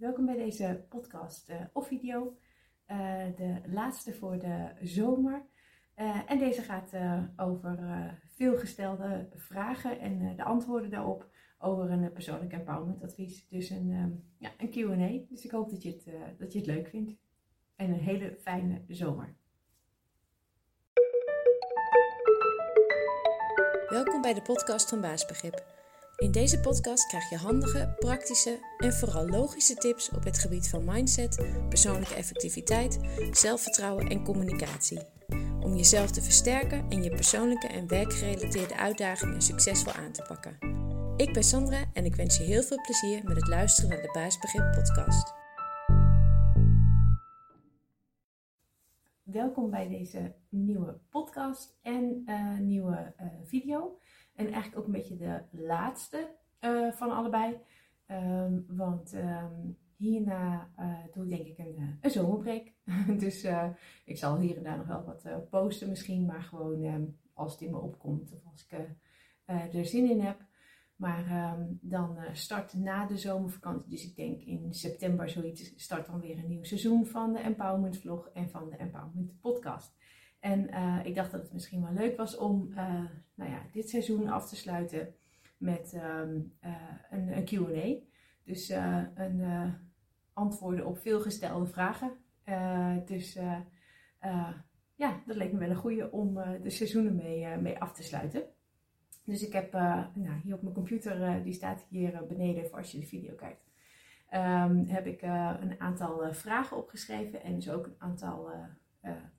Welkom bij deze podcast uh, of video. Uh, de laatste voor de zomer. Uh, en deze gaat over veelgestelde vragen en de antwoorden daarop over een persoonlijk empowerment advies. Dus een, um, ja, een Q&A. Dus ik hoop dat je, het, dat je het leuk vindt. En een hele fijne zomer. Welkom bij de podcast van Baasbegrip. In deze podcast krijg je handige, praktische en vooral logische tips op het gebied van mindset, persoonlijke effectiviteit, zelfvertrouwen en communicatie. Om jezelf te versterken en je persoonlijke en werkgerelateerde uitdagingen succesvol aan te pakken. Ik ben Sandra en ik wens je heel veel plezier met het luisteren naar de Baasbegrip podcast. Welkom bij deze nieuwe podcast en uh, nieuwe uh, video. En eigenlijk ook een beetje de laatste uh, van allebei. Um, want um, hierna uh, doe ik denk ik een, een zomerbreak. dus ik zal hier en daar nog wel wat posten misschien. Maar gewoon um, als het in me opkomt of als ik er zin in heb. Maar dan start na de zomervakantie, dus ik denk in september zoiets, start dan weer een nieuw seizoen van de Empowerment Vlog en van de Empowerment Podcast. En uh, ik dacht dat het misschien wel leuk was om uh, nou ja, dit seizoen af te sluiten met um, uh, een, een QA. Dus een antwoorden op veelgestelde vragen. dus ja, dat leek me wel een goede om de seizoenen mee, mee af te sluiten. Dus ik heb nou, hier op mijn computer, die staat hier beneden voor als je de video kijkt. Um, heb ik een aantal vragen opgeschreven en dus ook een aantal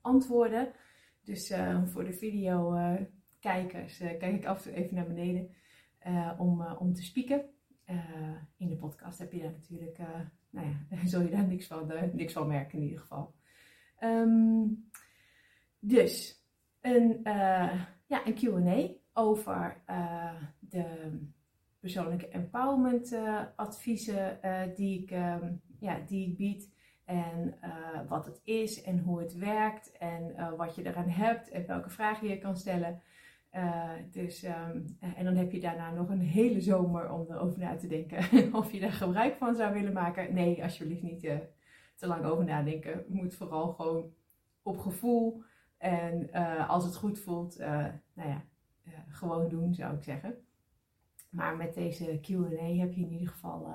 antwoorden. Dus uh, voor de videokijkers uh, kijk ik af en toe even naar beneden om, om te spieken. in de podcast heb je daar natuurlijk, nou ja, zul je daar niks van, niks van merken in ieder geval. Um, dus een, ja, een QA over de persoonlijke empowerment adviezen die, ik, um, ja, die ik bied. En uh, wat het is en hoe het werkt en uh, wat je eraan hebt en welke vragen je kan stellen. Uh, dus, um, en dan heb je daarna nog een hele zomer om erover na te denken of je daar gebruik van zou willen maken. Nee, alsjeblieft niet te lang over nadenken. Je moet vooral gewoon op gevoel en als het goed voelt, nou ja, gewoon doen zou ik zeggen. Maar met deze QA heb je in ieder geval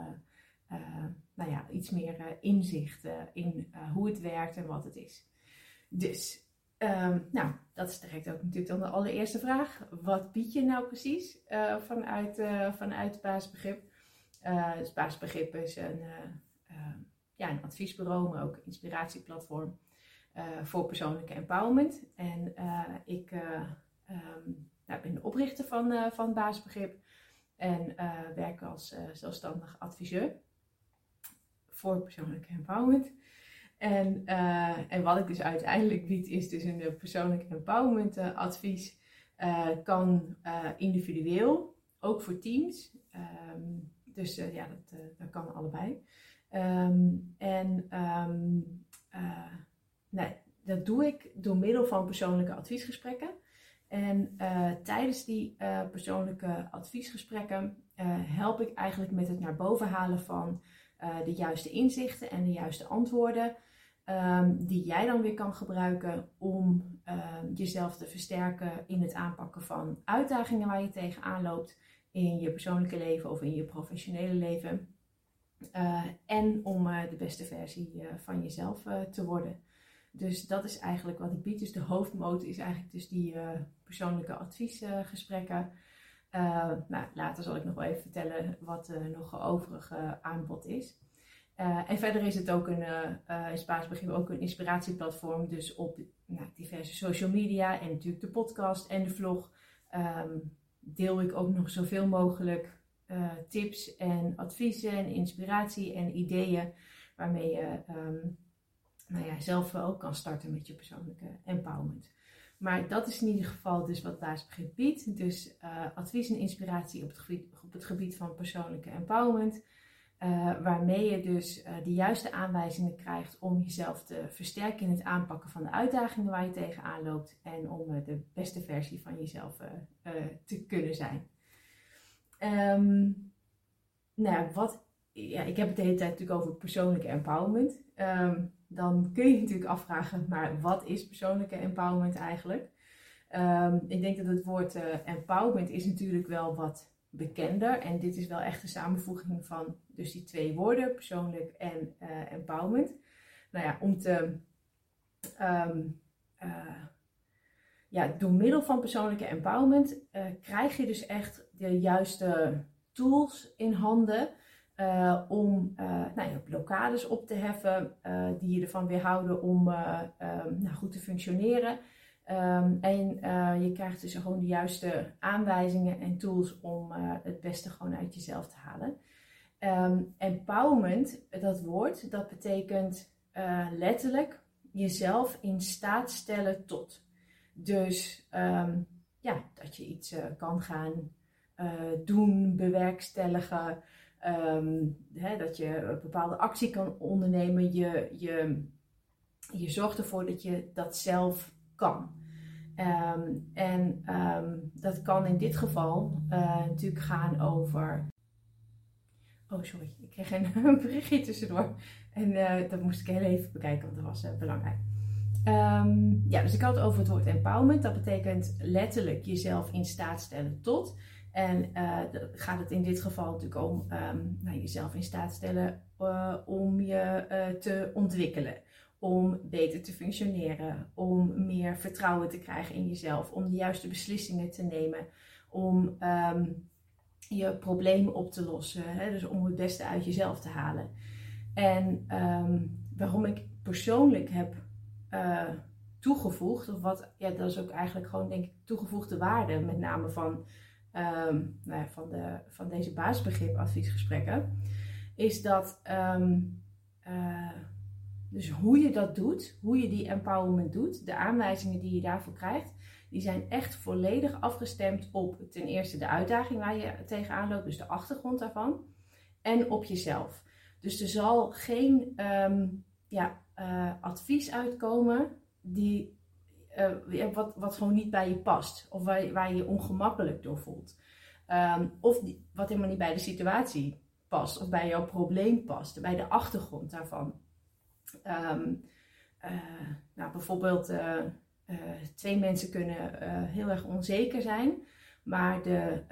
nou ja, iets meer uh, inzicht uh, in hoe het werkt en wat het is. Dus, um, nou, dat is direct ook natuurlijk dan de allereerste vraag. Wat bied je nou precies vanuit, vanuit Baasbegrip? dus Baasbegrip is een, ja, een adviesbureau, maar ook inspiratieplatform voor persoonlijke empowerment. En ik um, nou, ben de oprichter van, van Baasbegrip en werk als zelfstandig adviseur voor persoonlijke empowerment. En, uh, en wat ik dus uiteindelijk bied, is dus een persoonlijk empowerment uh, advies. Kan individueel, ook voor teams. Um, dus ja, dat, dat kan allebei. Um, en nee, dat doe ik door middel van persoonlijke adviesgesprekken. En tijdens die persoonlijke adviesgesprekken help ik eigenlijk met het naar boven halen van uh, de juiste inzichten en de juiste antwoorden. Um, die jij dan weer kan gebruiken om um, jezelf te versterken in het aanpakken van uitdagingen waar je tegenaan loopt in je persoonlijke leven of in je professionele leven. Uh, en om uh, de beste versie van jezelf te worden. Dus dat is eigenlijk wat ik bied. Dus de hoofdmoot is eigenlijk dus die persoonlijke adviesgesprekken. Uh, nou, later zal ik nog wel even vertellen wat uh, nog overige aanbod is. Uh, en verder is het ook een, in Spaans begrip ook een inspiratieplatform. Dus op nou, diverse social media en natuurlijk de podcast en de vlog um, deel ik ook nog zoveel mogelijk tips en adviezen en inspiratie en ideeën waarmee je um, nou ja, zelf ook kan starten met je persoonlijke empowerment. Maar dat is in ieder geval dus wat Baasbegrip biedt. Dus uh, advies en inspiratie op het gebied, op het gebied van persoonlijke empowerment. Uh, waarmee je dus uh, de juiste aanwijzingen krijgt om jezelf te versterken in het aanpakken van de uitdagingen waar je tegenaan loopt. En om de beste versie van jezelf te kunnen zijn. Um, nou, wat ja, ik heb het de hele tijd natuurlijk over persoonlijke empowerment. Ehm, dan kun je natuurlijk afvragen, maar wat is persoonlijke empowerment eigenlijk? Um, ik denk dat het woord uh, empowerment is natuurlijk wel wat bekender. En dit is wel echt een samenvoeging van dus die twee woorden, persoonlijk en uh, empowerment. Nou ja, om te... Um, uh, ja, door middel van persoonlijke empowerment krijg je dus echt de juiste tools in handen uh, om uh, nou ja, blokkades op te heffen uh, die je ervan weerhouden om um, nou, goed te functioneren. Um, en je krijgt dus gewoon de juiste aanwijzingen en tools om het beste gewoon uit jezelf te halen. Um, empowerment, dat woord, dat betekent letterlijk jezelf in staat stellen tot. Dus ja, dat je iets kan gaan doen, bewerkstelligen. Um, hè, dat je een bepaalde actie kan ondernemen. Je, je, je zorgt ervoor dat je dat zelf kan. Um, en um, dat kan in dit geval uh, natuurlijk gaan over. Oh, sorry, ik kreeg een, berichtje tussendoor. En uh, dat moest ik heel even bekijken, want dat was uh, belangrijk. ja, dus ik had het over het woord empowerment. Dat betekent letterlijk jezelf in staat stellen tot. En uh, gaat het in dit geval natuurlijk om um, nou, jezelf in staat stellen uh, om je uh, te ontwikkelen, om beter te functioneren, om meer vertrouwen te krijgen in jezelf, om de juiste beslissingen te nemen, om um, je problemen op te lossen, hè, dus om het beste uit jezelf te halen. En um, waarom ik persoonlijk heb toegevoegd, of wat, ja, dat is ook eigenlijk gewoon denk ik toegevoegde waarde, met name van um, nou ja, van, de, van deze basisbegrip adviesgesprekken, is dat um, uh, dus hoe je dat doet, hoe je die empowerment doet, de aanwijzingen die je daarvoor krijgt, die zijn echt volledig afgestemd op ten eerste de uitdaging waar je tegenaan loopt, dus de achtergrond daarvan, en op jezelf. Dus er zal geen um, ja, uh, advies uitkomen die uh, wat, wat gewoon niet bij je past. Of waar, waar je je ongemakkelijk door voelt. Um, of wat helemaal niet bij de situatie past. Of bij jouw probleem past. Bij de achtergrond daarvan. Um, uh, nou, bijvoorbeeld uh, twee mensen kunnen heel erg onzeker zijn. Maar de,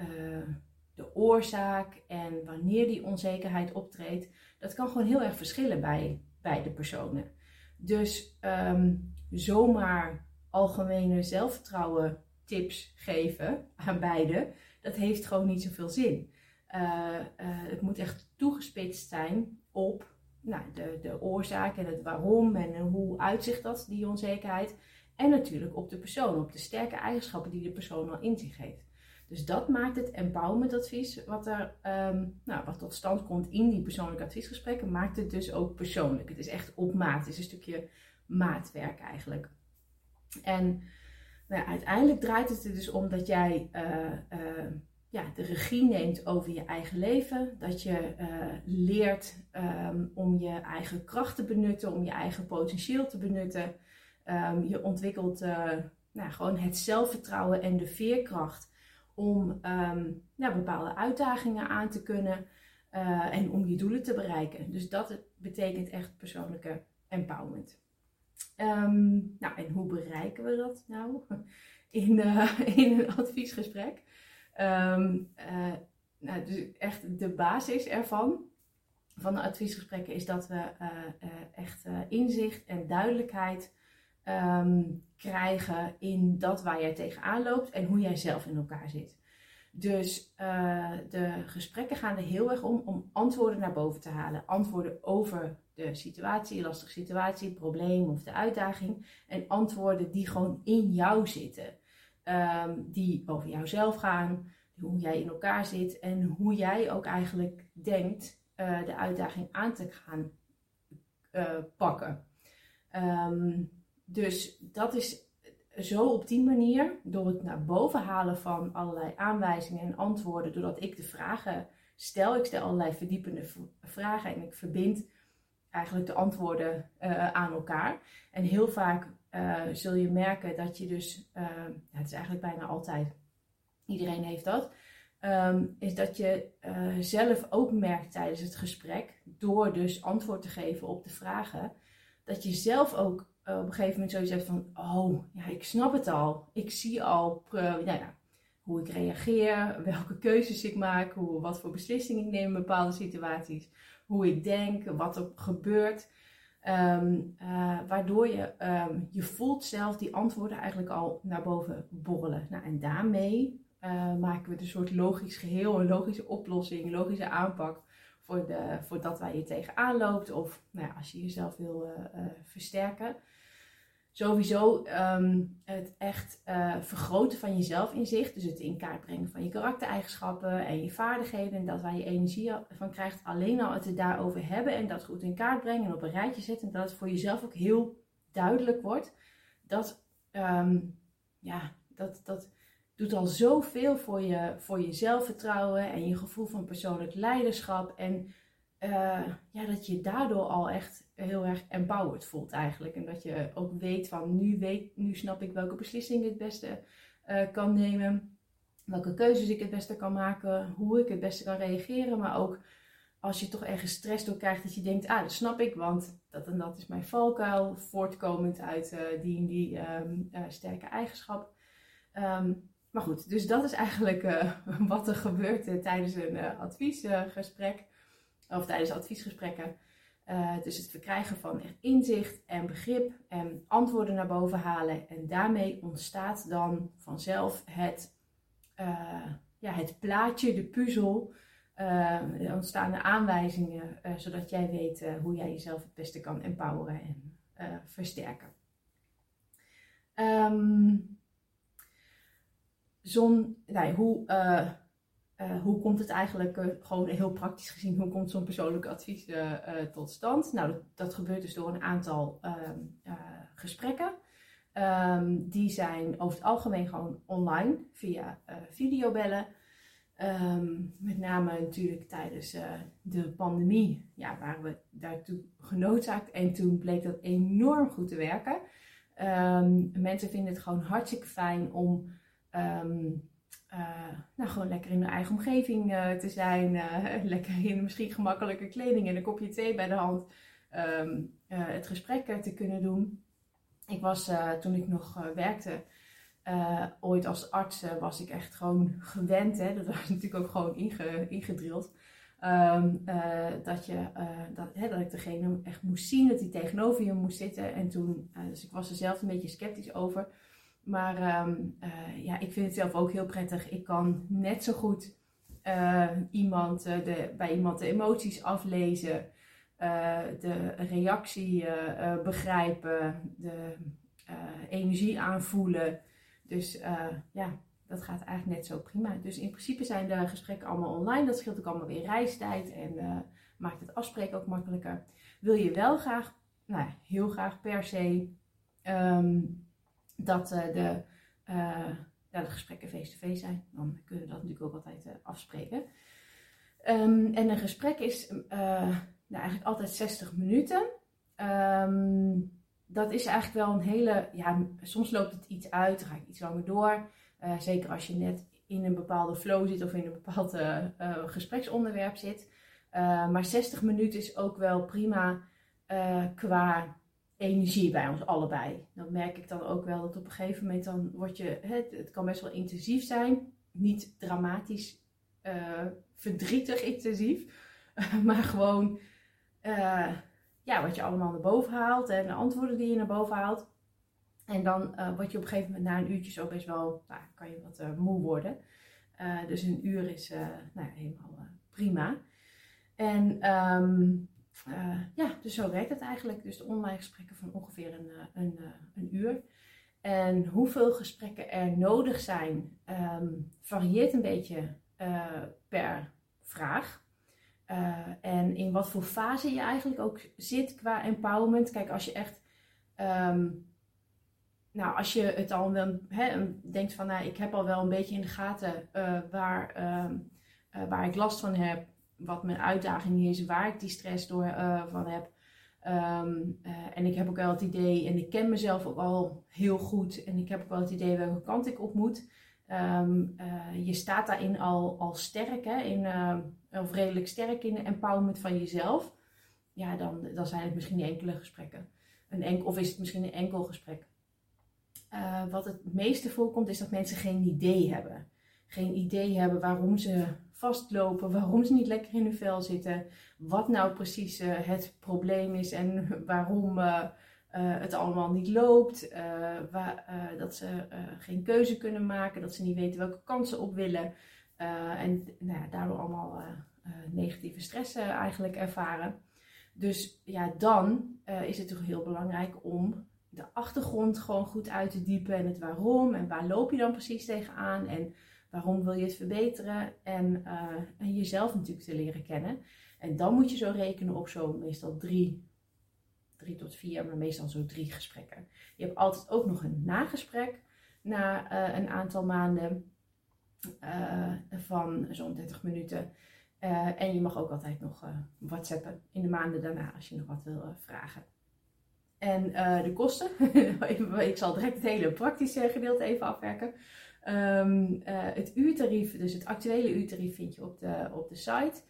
de oorzaak en wanneer die onzekerheid optreedt. Dat kan gewoon heel erg verschillen bij, bij de personen. Dus um, zomaar algemene zelfvertrouwen tips geven aan beide, dat heeft gewoon niet zoveel zin. Uh, uh, het moet echt toegespitst zijn op nou, de, de oorzaak en het waarom en hoe uitzicht dat, die onzekerheid. En natuurlijk op de persoon, op de sterke eigenschappen die de persoon al in zich heeft. Dus dat maakt het empowerment advies, wat, er, um, nou, wat tot stand komt in die persoonlijke adviesgesprekken, maakt het dus ook persoonlijk. Het is echt op maat. Het is een stukje maatwerk eigenlijk. En nou uiteindelijk draait het er dus om dat jij uh, uh, ja, de regie neemt over je eigen leven. Dat je uh, leert um, om je eigen kracht te benutten, om je eigen potentieel te benutten. Um, je ontwikkelt nou, gewoon het zelfvertrouwen en de veerkracht om nou, bepaalde uitdagingen aan te kunnen en om je doelen te bereiken. Dus dat betekent echt persoonlijke empowerment. Um, nou, en hoe bereiken we dat nou in, uh, in een adviesgesprek? Um, uh, nou, dus echt de basis ervan, van de adviesgesprekken, is dat we uh, echt inzicht en duidelijkheid um, krijgen in dat waar jij tegenaan loopt en hoe jij zelf in elkaar zit. Dus de gesprekken gaan er heel erg om om antwoorden naar boven te halen. Antwoorden over de situatie, lastige situatie, probleem of de uitdaging. En antwoorden die gewoon in jou zitten. Um, die over jouzelf gaan, hoe jij in elkaar zit en hoe jij ook eigenlijk denkt uh, de uitdaging aan te gaan uh, pakken. Um, dus dat is zo op die manier, door het naar boven halen van allerlei aanwijzingen en antwoorden, doordat ik de vragen stel. Ik stel allerlei verdiepende vragen en ik verbind eigenlijk de antwoorden uh, aan elkaar. En heel vaak uh, zul je merken dat je dus, uh, het is eigenlijk bijna altijd, iedereen heeft dat, ehm, is dat je eh, zelf ook merkt tijdens het gesprek, door dus antwoord te geven op de vragen, dat je zelf ook op een gegeven moment zoiets hebt van, oh, ja, ik snap het al. Ik zie al nou ja, hoe ik reageer, welke keuzes ik maak, hoe, wat voor beslissingen ik neem in bepaalde situaties, hoe ik denk, wat er gebeurt. Ehm, eh, waardoor je, um, je voelt zelf die antwoorden eigenlijk al naar boven borrelen. Nou, en daarmee maken we een soort logisch geheel, een logische oplossing, een logische aanpak voor, de, voor dat waar je tegenaan loopt. Of nou ja, als je jezelf wil versterken sowieso ehm, het echt uh, vergroten van je zelfinzicht. Dus het in kaart brengen van je karaktereigenschappen en je vaardigheden. En dat waar je energie van krijgt. Alleen al het daarover hebben en dat goed in kaart brengen en op een rijtje zetten. En dat het voor jezelf ook heel duidelijk wordt. Dat, um, ja, dat, dat doet al zoveel voor je, voor je zelfvertrouwen en je gevoel van persoonlijk leiderschap. En uh, ja, dat je daardoor al echt heel erg empowered voelt eigenlijk. En dat je ook weet van nu, weet, nu snap ik welke beslissingen ik het beste uh, kan nemen. Welke keuzes ik het beste kan maken. Hoe ik het beste kan reageren. Maar ook als je toch ergens stress door krijgt dat je denkt, ah dat snap ik. Want dat en dat is mijn valkuil. Voortkomend uit uh, die en die um, sterke eigenschap. Um, maar goed, dus dat is eigenlijk wat er gebeurt tijdens een adviesgesprek of tijdens adviesgesprekken. Uh, dus het verkrijgen van echt inzicht en begrip en antwoorden naar boven halen. En daarmee ontstaat dan vanzelf het, uh, ja, het plaatje, de puzzel. Uh, er ontstaan de aanwijzingen, zodat jij weet hoe jij jezelf het beste kan empoweren en versterken. Um, zon, nou, hoe uh, hoe komt het eigenlijk, uh, gewoon heel praktisch gezien, hoe komt zo'n persoonlijk advies uh, tot stand? Nou, dat, dat, gebeurt dus door een aantal ehm, gesprekken. Um, die zijn over het algemeen gewoon online via videobellen. Um, met name natuurlijk tijdens de pandemie ja, waren we daartoe genoodzaakt. En toen bleek dat enorm goed te werken. mensen vinden het gewoon hartstikke fijn om nou, gewoon lekker in de eigen omgeving uh, te zijn. Uh, lekker in misschien gemakkelijke kleding en een kopje thee bij de hand. Um, het gesprek te kunnen doen. Ik was toen ik nog werkte, ooit als arts, was ik echt gewoon gewend. Hè? Dat was natuurlijk ook gewoon inge, ingedrild. Um, dat, je, dat, hè, dat ik degene echt moest zien, dat hij tegenover je moest zitten. En toen, dus ik was er zelf een beetje sceptisch over. Maar um, uh, ja, ik vind het zelf ook heel prettig. Ik kan net zo goed uh, iemand, uh, de, bij iemand de emoties aflezen, de reactie begrijpen, de energie aanvoelen. Dus ja, dat gaat eigenlijk net zo prima. Dus in principe zijn de gesprekken allemaal online. Dat scheelt ook allemaal weer reistijd en maakt het afspreken ook makkelijker. Wil je wel graag, nou heel graag per se. Um, dat uh, de, ja, de gesprekken face-to-face zijn. Dan kunnen we dat natuurlijk ook altijd uh, afspreken. Um, en een gesprek is nou, eigenlijk altijd 60 minuten. Um, dat is eigenlijk wel een hele. Ja, soms loopt het iets uit, dan ga ik iets langer door. zeker als je net in een bepaalde flow zit of in een bepaald gespreksonderwerp zit. maar 60 minuten is ook wel prima qua energie bij ons allebei. Dat merk ik dan ook wel dat op een gegeven moment dan word je, het, het kan best wel intensief zijn, niet dramatisch uh, verdrietig intensief, maar gewoon uh, ja, wat je allemaal naar boven haalt en de antwoorden die je naar boven haalt. En dan uh, word je op een gegeven moment na een uurtje zo best wel, nou, kan je wat moe worden. dus een uur is nou, helemaal prima. En um, uh, ja, dus zo werkt het eigenlijk. Dus de online gesprekken van ongeveer een, eh, een, eh, een uur. En hoeveel gesprekken er nodig zijn, um, varieert een beetje per vraag. En in wat voor fase je eigenlijk ook zit qua empowerment. Kijk, als je echt. Um, nou, als je het al he, denkt van, nou, ik heb al wel een beetje in de gaten waar, um, waar ik last van heb wat mijn uitdaging is, waar ik die stress door uh, van heb. Um, uh, en ik heb ook wel het idee, en ik ken mezelf ook al heel goed, en ik heb ook wel het idee welke kant ik op moet. Ehm, je staat daarin al, al sterk, hè, in, of redelijk sterk in de empowerment van jezelf. Ja, dan, dan zijn het misschien enkele gesprekken. Een of is het misschien een enkel gesprek. wat het meeste voorkomt is dat mensen geen idee hebben. Geen idee hebben waarom ze vastlopen, waarom ze niet lekker in hun vel zitten, wat nou precies uh, het probleem is en waarom uh, het allemaal niet loopt, waar, dat ze geen keuze kunnen maken, dat ze niet weten welke kansen op willen en nou ja, daardoor allemaal negatieve stress eigenlijk ervaren. Dus ja, dan is het toch heel belangrijk om de achtergrond gewoon goed uit te diepen en het waarom en waar loop je dan precies tegenaan en Waarom wil je het verbeteren? En, uh, en jezelf natuurlijk te leren kennen. En dan moet je zo rekenen op zo meestal drie, drie tot vier, maar meestal zo drie gesprekken. Je hebt altijd ook nog een nagesprek na uh, een aantal maanden uh, van zo'n 30 minuten. en je mag ook altijd nog whatsappen in de maanden daarna als je nog wat wil vragen. En de kosten, ik zal direct het hele praktische gedeelte even afwerken. Um, het uurtarief, dus het actuele uurtarief vind je op de, op de site.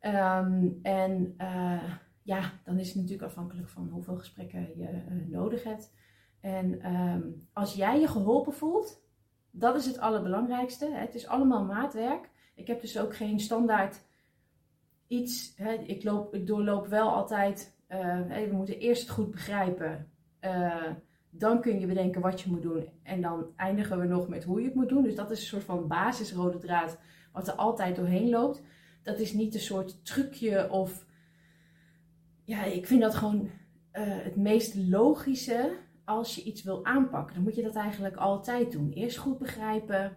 Um, en uh, ja, dan is het natuurlijk afhankelijk van hoeveel gesprekken je uh, nodig hebt. En um, als jij je geholpen voelt, dat is het allerbelangrijkste. Het is allemaal maatwerk. Ik heb dus ook geen standaard iets. Hè? Ik, loop, ik doorloop wel altijd. we moeten eerst het goed begrijpen. Dan kun je bedenken wat je moet doen. En dan eindigen we nog met hoe je het moet doen. Dus dat is een soort van basisrode draad wat er altijd doorheen loopt. Dat is niet een soort trucje of... Ja, ik vind dat gewoon uh, het meest logische als je iets wil aanpakken. Dan moet je dat eigenlijk altijd doen. Eerst goed begrijpen,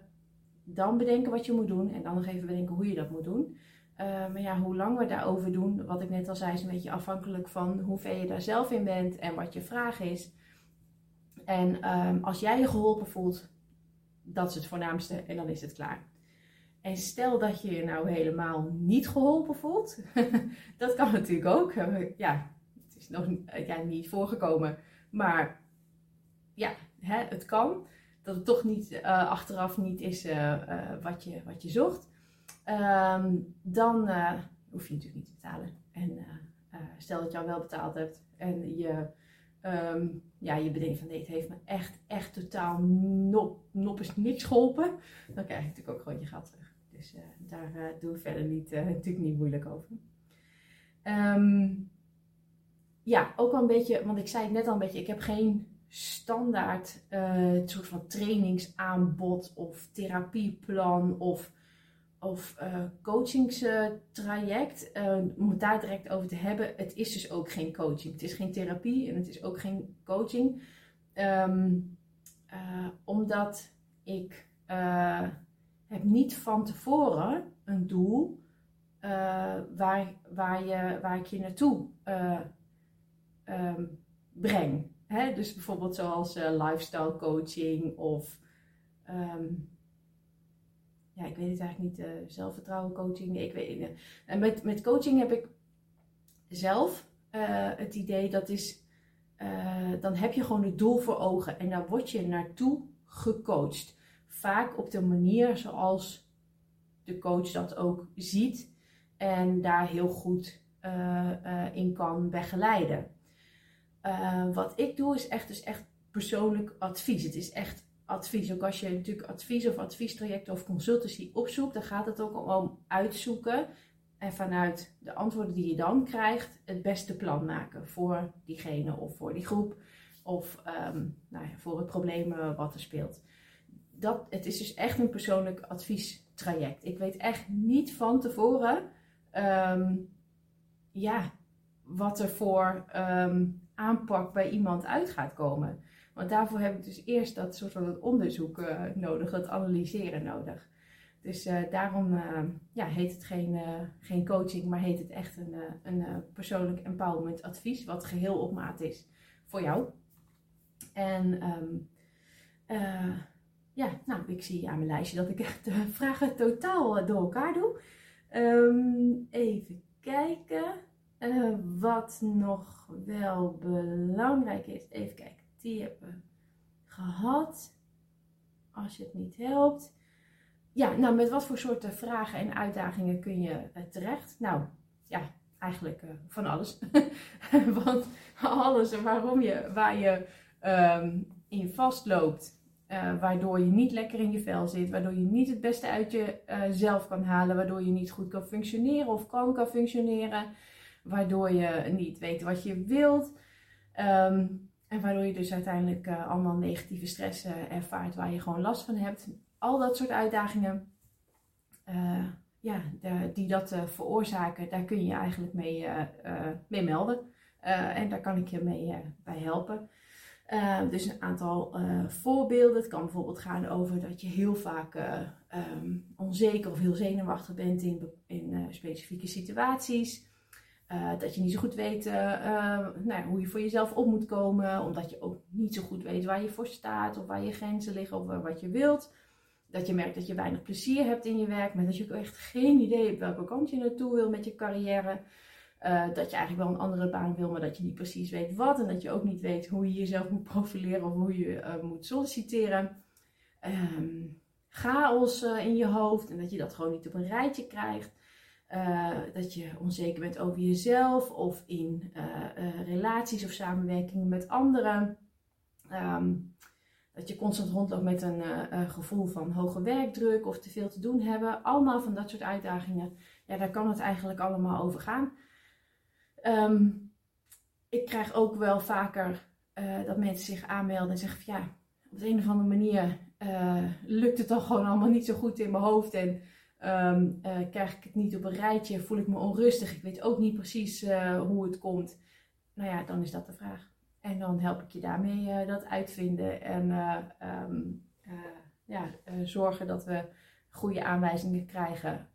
dan bedenken wat je moet doen. En dan nog even bedenken hoe je dat moet doen. Uh, maar ja, hoe lang we daarover doen, wat ik net al zei, is een beetje afhankelijk van hoe ver je daar zelf in bent en wat je vraag is. En um, als jij je geholpen voelt, dat is het voornaamste en dan is het klaar. En stel dat je je nou helemaal niet geholpen voelt, dat kan natuurlijk ook. Ja, het is nog ja, niet voorgekomen, maar ja, hè, het kan. Dat het toch niet uh, achteraf niet is wat, je, wat je zocht. Um, dan hoef je natuurlijk niet te betalen. En stel dat je al wel betaald hebt en je Um, ja, je bedenkt van nee, het heeft me echt, echt totaal nop, nop is niks geholpen. Dan krijg je natuurlijk ook gewoon je geld terug. Dus uh, daar uh, doe ik verder niet, uh, natuurlijk niet moeilijk over. Um, ja, ook wel een beetje, want ik zei het net al een beetje, ik heb geen standaard soort van trainingsaanbod of therapieplan of of uh, coachingstraject, uh, om het daar direct over te hebben. Het is dus ook geen coaching. Het is geen therapie en het is ook geen coaching. Uh, omdat ik heb niet van tevoren een doel waar, waar, je, waar ik je naartoe um, breng. Hè? Dus bijvoorbeeld zoals lifestyle coaching of... Um, ja, ik weet het eigenlijk niet, uh, zelfvertrouwen coaching. ik weet En met, met coaching heb ik zelf uh, het idee dat is, uh, dan heb je gewoon het doel voor ogen en daar word je naartoe gecoacht. Vaak op de manier zoals de coach dat ook ziet en daar heel goed in kan begeleiden. wat ik doe is echt, dus echt persoonlijk advies. Het is echt advies. Ook als je natuurlijk advies of adviestraject of consultancy opzoekt, dan gaat het ook om uitzoeken en vanuit de antwoorden die je dan krijgt, het beste plan maken voor diegene of voor die groep of um, nou ja, voor het probleem eh, wat er speelt. Dat, het is dus echt een persoonlijk adviestraject. Ik weet echt niet van tevoren um, ja, wat er voor um, aanpak bij iemand uit gaat komen. Want daarvoor heb ik dus eerst dat soort van het onderzoek uh, nodig, het analyseren nodig. Dus uh, daarom uh, ja, heet het geen, geen coaching, maar heet het echt een, een persoonlijk empowerment advies, wat geheel op maat is voor jou. En um, ja, nou, ik zie aan mijn lijstje dat ik de vragen totaal door elkaar doe. Um, even kijken. wat nog wel belangrijk is. Even kijken die hebben gehad. als je het niet helpt. Ja, nou, met wat voor soorten vragen en uitdagingen kun je terecht? Nou, ja, eigenlijk van alles. Want alles waarom je, waar je um, in vastloopt, uh, waardoor je niet lekker in je vel zit, waardoor je niet het beste uit jezelf kan halen, waardoor je niet goed kan functioneren of kan kan functioneren, waardoor je niet weet wat je wilt. Um, en waardoor je dus uiteindelijk uh, allemaal negatieve stress ervaart waar je gewoon last van hebt. Al dat soort uitdagingen ja, de, die dat veroorzaken, daar kun je eigenlijk mee, mee melden. en daar kan ik je mee bij helpen. Dus een aantal voorbeelden. Het kan bijvoorbeeld gaan over dat je heel vaak um, onzeker of heel zenuwachtig bent in, in specifieke situaties. Dat je niet zo goed weet nou, hoe je voor jezelf op moet komen, omdat je ook niet zo goed weet waar je voor staat of waar je grenzen liggen of wat je wilt. Dat je merkt dat je weinig plezier hebt in je werk, maar dat je ook echt geen idee hebt welke kant je naartoe wil met je carrière. Dat je eigenlijk wel een andere baan wil, maar dat je niet precies weet wat. En dat je ook niet weet hoe je jezelf moet profileren of hoe je moet solliciteren. Um, chaos in je hoofd en dat je dat gewoon niet op een rijtje krijgt. Dat je onzeker bent over jezelf of in relaties of samenwerkingen met anderen. Um, dat je constant rondloopt met een gevoel van hoge werkdruk of te veel te doen hebben. Allemaal van dat soort uitdagingen. Ja, daar kan het eigenlijk allemaal over gaan. Um, ik krijg ook wel vaker dat mensen zich aanmelden en zeggen van ja, op de een of andere manier lukt het dan gewoon allemaal niet zo goed in mijn hoofd en um, uh, krijg ik het niet op een rijtje, voel ik me onrustig, ik weet ook niet precies hoe het komt. Nou ja, dan is dat de vraag. En dan help ik je daarmee dat uitvinden en um, ja, zorgen dat we goede aanwijzingen krijgen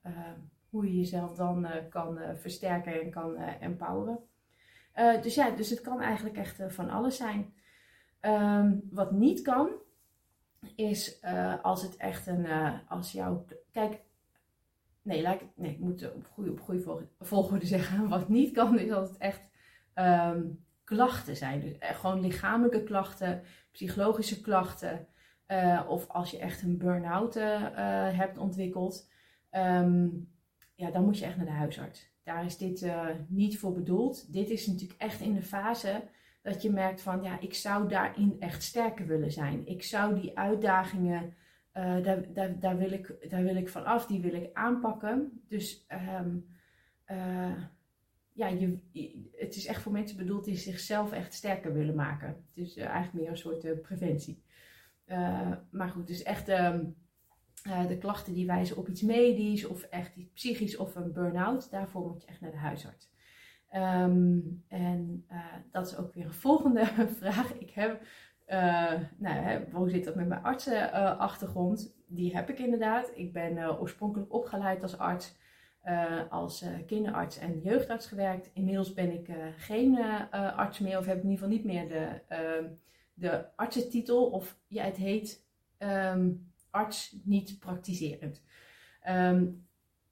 hoe je jezelf dan kan versterken en kan empoweren. dus ja, dus het kan eigenlijk echt van alles zijn. Um, wat niet kan, is als het echt een, als jouw, kijk, nee, laat ik, moet op goede, volgorde zeggen. Wat niet kan, is als het echt um, klachten zijn. Dus gewoon lichamelijke klachten, psychologische klachten. of als je echt een burn-out hebt ontwikkeld. Um, ja, dan moet je echt naar de huisarts. Daar is dit niet voor bedoeld. Dit is natuurlijk echt in de fase dat je merkt van, ja, ik zou daarin echt sterker willen zijn. Ik zou die uitdagingen, uh, daar, daar, daar, wil ik, daar wil ik die wil ik aanpakken. Dus um, uh, ja, je, het is echt voor mensen bedoeld die zichzelf echt sterker willen maken. Is eigenlijk meer een soort preventie. maar goed, dus echt... Uh, de klachten die wijzen op iets medisch of echt iets psychisch of een burn-out, daarvoor moet je echt naar de huisarts. Um, en dat is ook weer een volgende vraag. Ik heb, nou, hè, hoe zit dat met mijn artsenachtergrond? Die heb ik inderdaad. Ik ben oorspronkelijk opgeleid als arts, als kinderarts en jeugdarts gewerkt. Inmiddels ben ik geen arts meer, of heb ik in ieder geval niet meer de, ehm, de artsentitel. Of ja, het heet. Um, arts niet praktiserend. Um,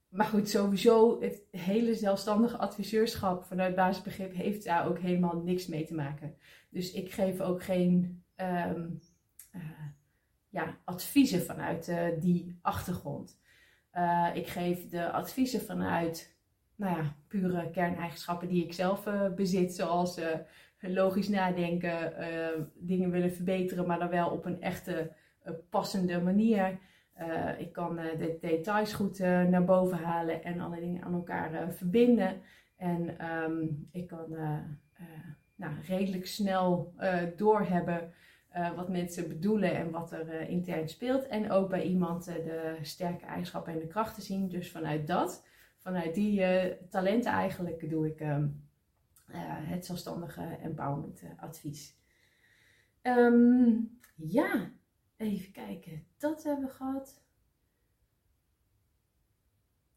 maar goed, sowieso het hele zelfstandige adviseurschap vanuit basisbegrip heeft daar ook helemaal niks mee te maken. Dus ik geef ook geen um, uh, ja, adviezen vanuit uh, die achtergrond. Uh, ik geef de adviezen vanuit nou ja, pure kerneigenschappen die ik zelf bezit, zoals logisch nadenken, dingen willen verbeteren, maar dan wel op een echte passende manier. Ik kan de details goed naar boven halen en alle dingen aan elkaar verbinden. En um, ik kan nou, redelijk snel doorhebben wat mensen bedoelen en wat er intern speelt. En ook bij iemand de sterke eigenschappen en de krachten zien. Dus vanuit dat, vanuit die talenten eigenlijk, doe ik um, het zelfstandige empowerment advies. Um, ja, Even kijken, dat hebben we gehad.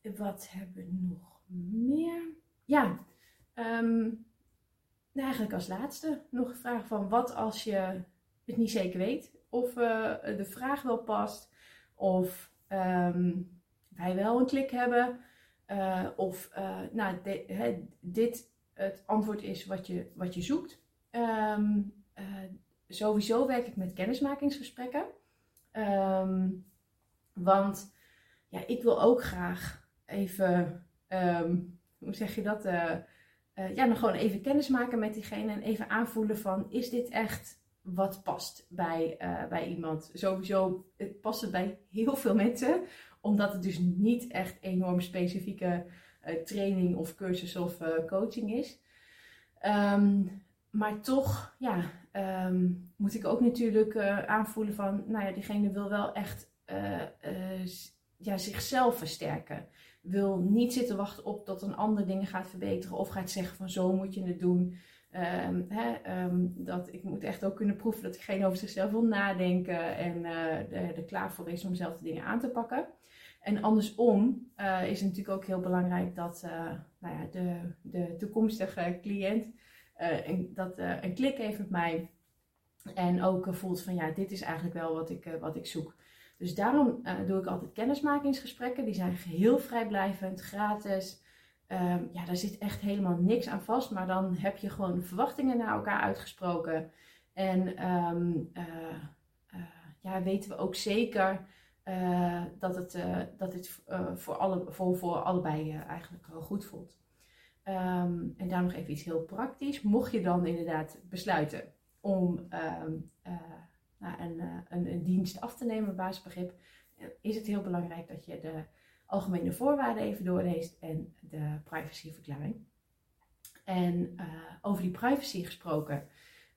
Wat hebben we nog meer? Ja, um, eigenlijk als laatste nog een vraag van wat als je het niet zeker weet. Of uh, de vraag wel past. Of um, wij wel een klik hebben. Uh, of uh, nou, dit het antwoord is wat je, wat je zoekt. Um, sowieso werk ik met kennismakingsgesprekken. Ehm, want ja, ik wil ook graag even, ehm, hoe zeg je dat? Ja, dan gewoon even kennis maken met diegene en even aanvoelen van, is dit echt wat past bij, uh, bij iemand? Sowieso het past het bij heel veel mensen, omdat het dus niet echt enorm specifieke training of cursus of coaching is. Um, maar toch, ja, um, moet ik ook natuurlijk aanvoelen van, nou ja, diegene wil wel echt ja, zichzelf versterken. Wil niet zitten wachten op dat een ander dingen gaat verbeteren of gaat zeggen van zo moet je het doen. Hè, um, dat ik moet echt ook kunnen proeven dat diegene over zichzelf wil nadenken en er, klaar voor is om zelf de dingen aan te pakken. En andersom uh, is het natuurlijk ook heel belangrijk dat uh, nou ja, de, de toekomstige cliënt een, dat, een klik heeft met mij. En ook voelt van ja, dit is eigenlijk wel wat ik, wat ik zoek. Dus daarom doe ik altijd kennismakingsgesprekken. Die zijn geheel vrijblijvend, gratis. Um, ja, daar zit echt helemaal niks aan vast. Maar dan heb je gewoon verwachtingen naar elkaar uitgesproken. En um, uh, uh, ja, weten we ook zeker dat het, dat dit voor, alle, voor, voor allebei eigenlijk goed voelt. Um, en daar nog even iets heel praktisch. Mocht je dan inderdaad besluiten om nou, een, eh, een, een, dienst af te nemen, basisbegrip, eh, is het heel belangrijk dat je de algemene voorwaarden even doorleest en de privacyverklaring. En uh, over die privacy gesproken,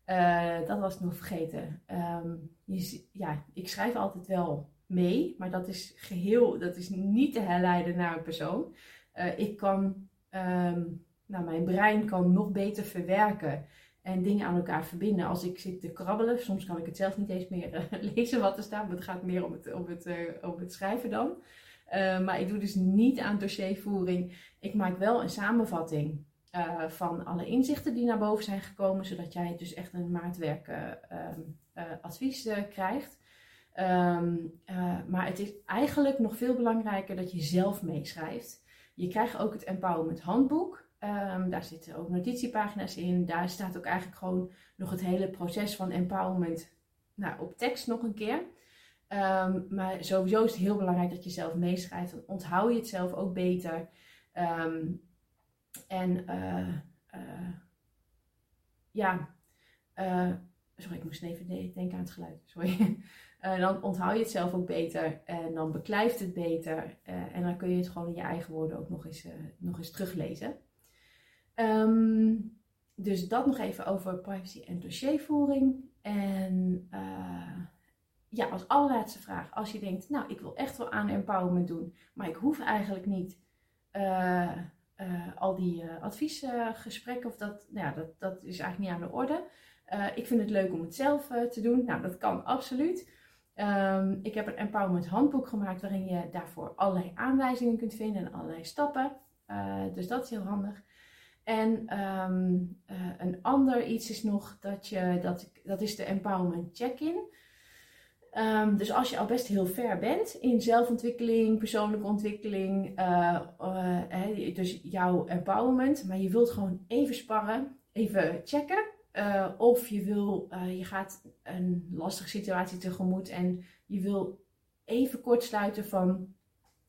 uh, dat was ik nog vergeten. Um, je, ja, ik schrijf altijd wel mee, maar dat is geheel, dat is niet te herleiden naar een persoon. Uh, ik kan, um, nou, mijn brein kan nog beter verwerken en dingen aan elkaar verbinden. Als ik zit te krabbelen, soms kan ik het zelf niet eens meer lezen wat er staat, maar het gaat meer om het, om het, om het schrijven dan. Uh, maar ik doe dus niet aan dossiervoering. Ik maak wel een samenvatting van alle inzichten die naar boven zijn gekomen, zodat jij dus echt een maatwerk um, advies krijgt. Um, maar het is eigenlijk nog veel belangrijker dat je zelf meeschrijft. Je krijgt ook het Empowerment Handboek. Um, daar zitten ook notitiepagina's in. Daar staat ook eigenlijk gewoon nog het hele proces van empowerment nou, op tekst nog een keer. Um, maar sowieso is het heel belangrijk dat je zelf meeschrijft. Dan onthoud je het zelf ook beter. Um, en uh, uh, ja, uh, sorry, ik moest even denken aan het geluid. Sorry. dan onthoud je het zelf ook beter en dan beklijft het beter. en dan kun je het gewoon in je eigen woorden ook nog eens, nog eens teruglezen. Um, dus dat nog even over privacy en dossiervoering. En ja, als allerlaatste vraag, als je denkt, nou, ik wil echt wel aan empowerment doen, maar ik hoef eigenlijk niet uh, uh, al die adviesgesprekken, of dat, nou ja, dat, dat is eigenlijk niet aan de orde. ik vind het leuk om het zelf te doen. Nou, dat kan absoluut. Um, ik heb een empowerment handboek gemaakt waarin je daarvoor allerlei aanwijzingen kunt vinden en allerlei stappen. dus dat is heel handig. En uh, een ander iets is nog dat je, dat, dat is de empowerment check-in. Um, dus als je al best heel ver bent in zelfontwikkeling, persoonlijke ontwikkeling, uh, uh, dus jouw empowerment, maar je wilt gewoon even sparren, even checken. of je wil, je gaat een lastige situatie tegemoet en je wil even kort sluiten van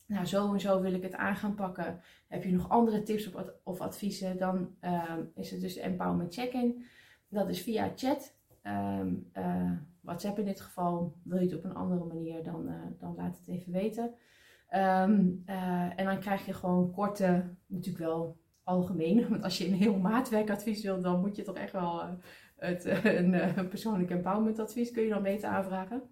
nou zo en zo wil ik het aan gaan pakken. Heb je nog andere tips of adviezen, dan ehm, is het dus Empowerment Check-in. Dat is via chat, uh, WhatsApp in dit geval. Wil je het op een andere manier, dan, uh, dan laat het even weten. Um, uh, en dan krijg je gewoon korte, natuurlijk wel algemeen. Want als je een heel maatwerkadvies wil, dan moet je toch echt wel het, een, persoonlijk empowerment advies kun je dan beter aanvragen.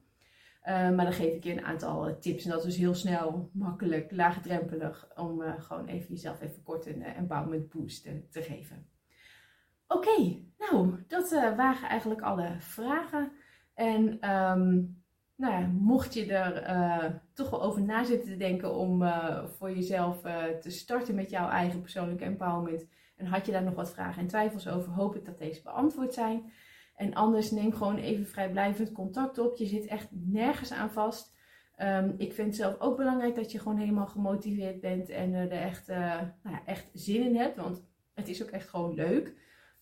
Uh, maar dan geef ik je een aantal eh, tips. En dat is heel snel, makkelijk, laagdrempelig. Om uh, gewoon even jezelf even kort een uh, empowerment boost te geven. Oké, nou, dat waren eigenlijk alle vragen. En um, nou ja, mocht je er toch wel over na zitten te denken om voor jezelf te starten met jouw eigen persoonlijke empowerment. En had je daar nog wat vragen en twijfels over, hoop ik dat deze beantwoord zijn. En anders neem gewoon even vrijblijvend contact op. Je zit echt nergens aan vast. Um, ik vind het zelf ook belangrijk dat je gewoon helemaal gemotiveerd bent en er echt, nou ja, echt zin in hebt. Want het is ook echt gewoon leuk.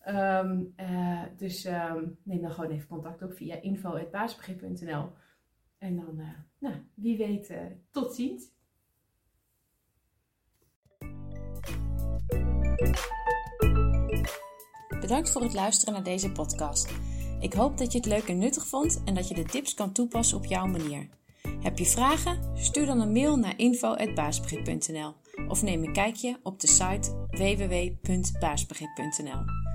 Um, uh, dus um, neem dan gewoon even contact op via info.baasbegrip.nl. En dan, nou, wie weet, tot ziens. Bedankt voor het luisteren naar deze podcast. Ik hoop dat je het leuk en nuttig vond en dat je de tips kan toepassen op jouw manier. Heb je vragen? Stuur dan een mail naar info.baasbegrip.nl of neem een kijkje op de site www.baasbegrip.nl.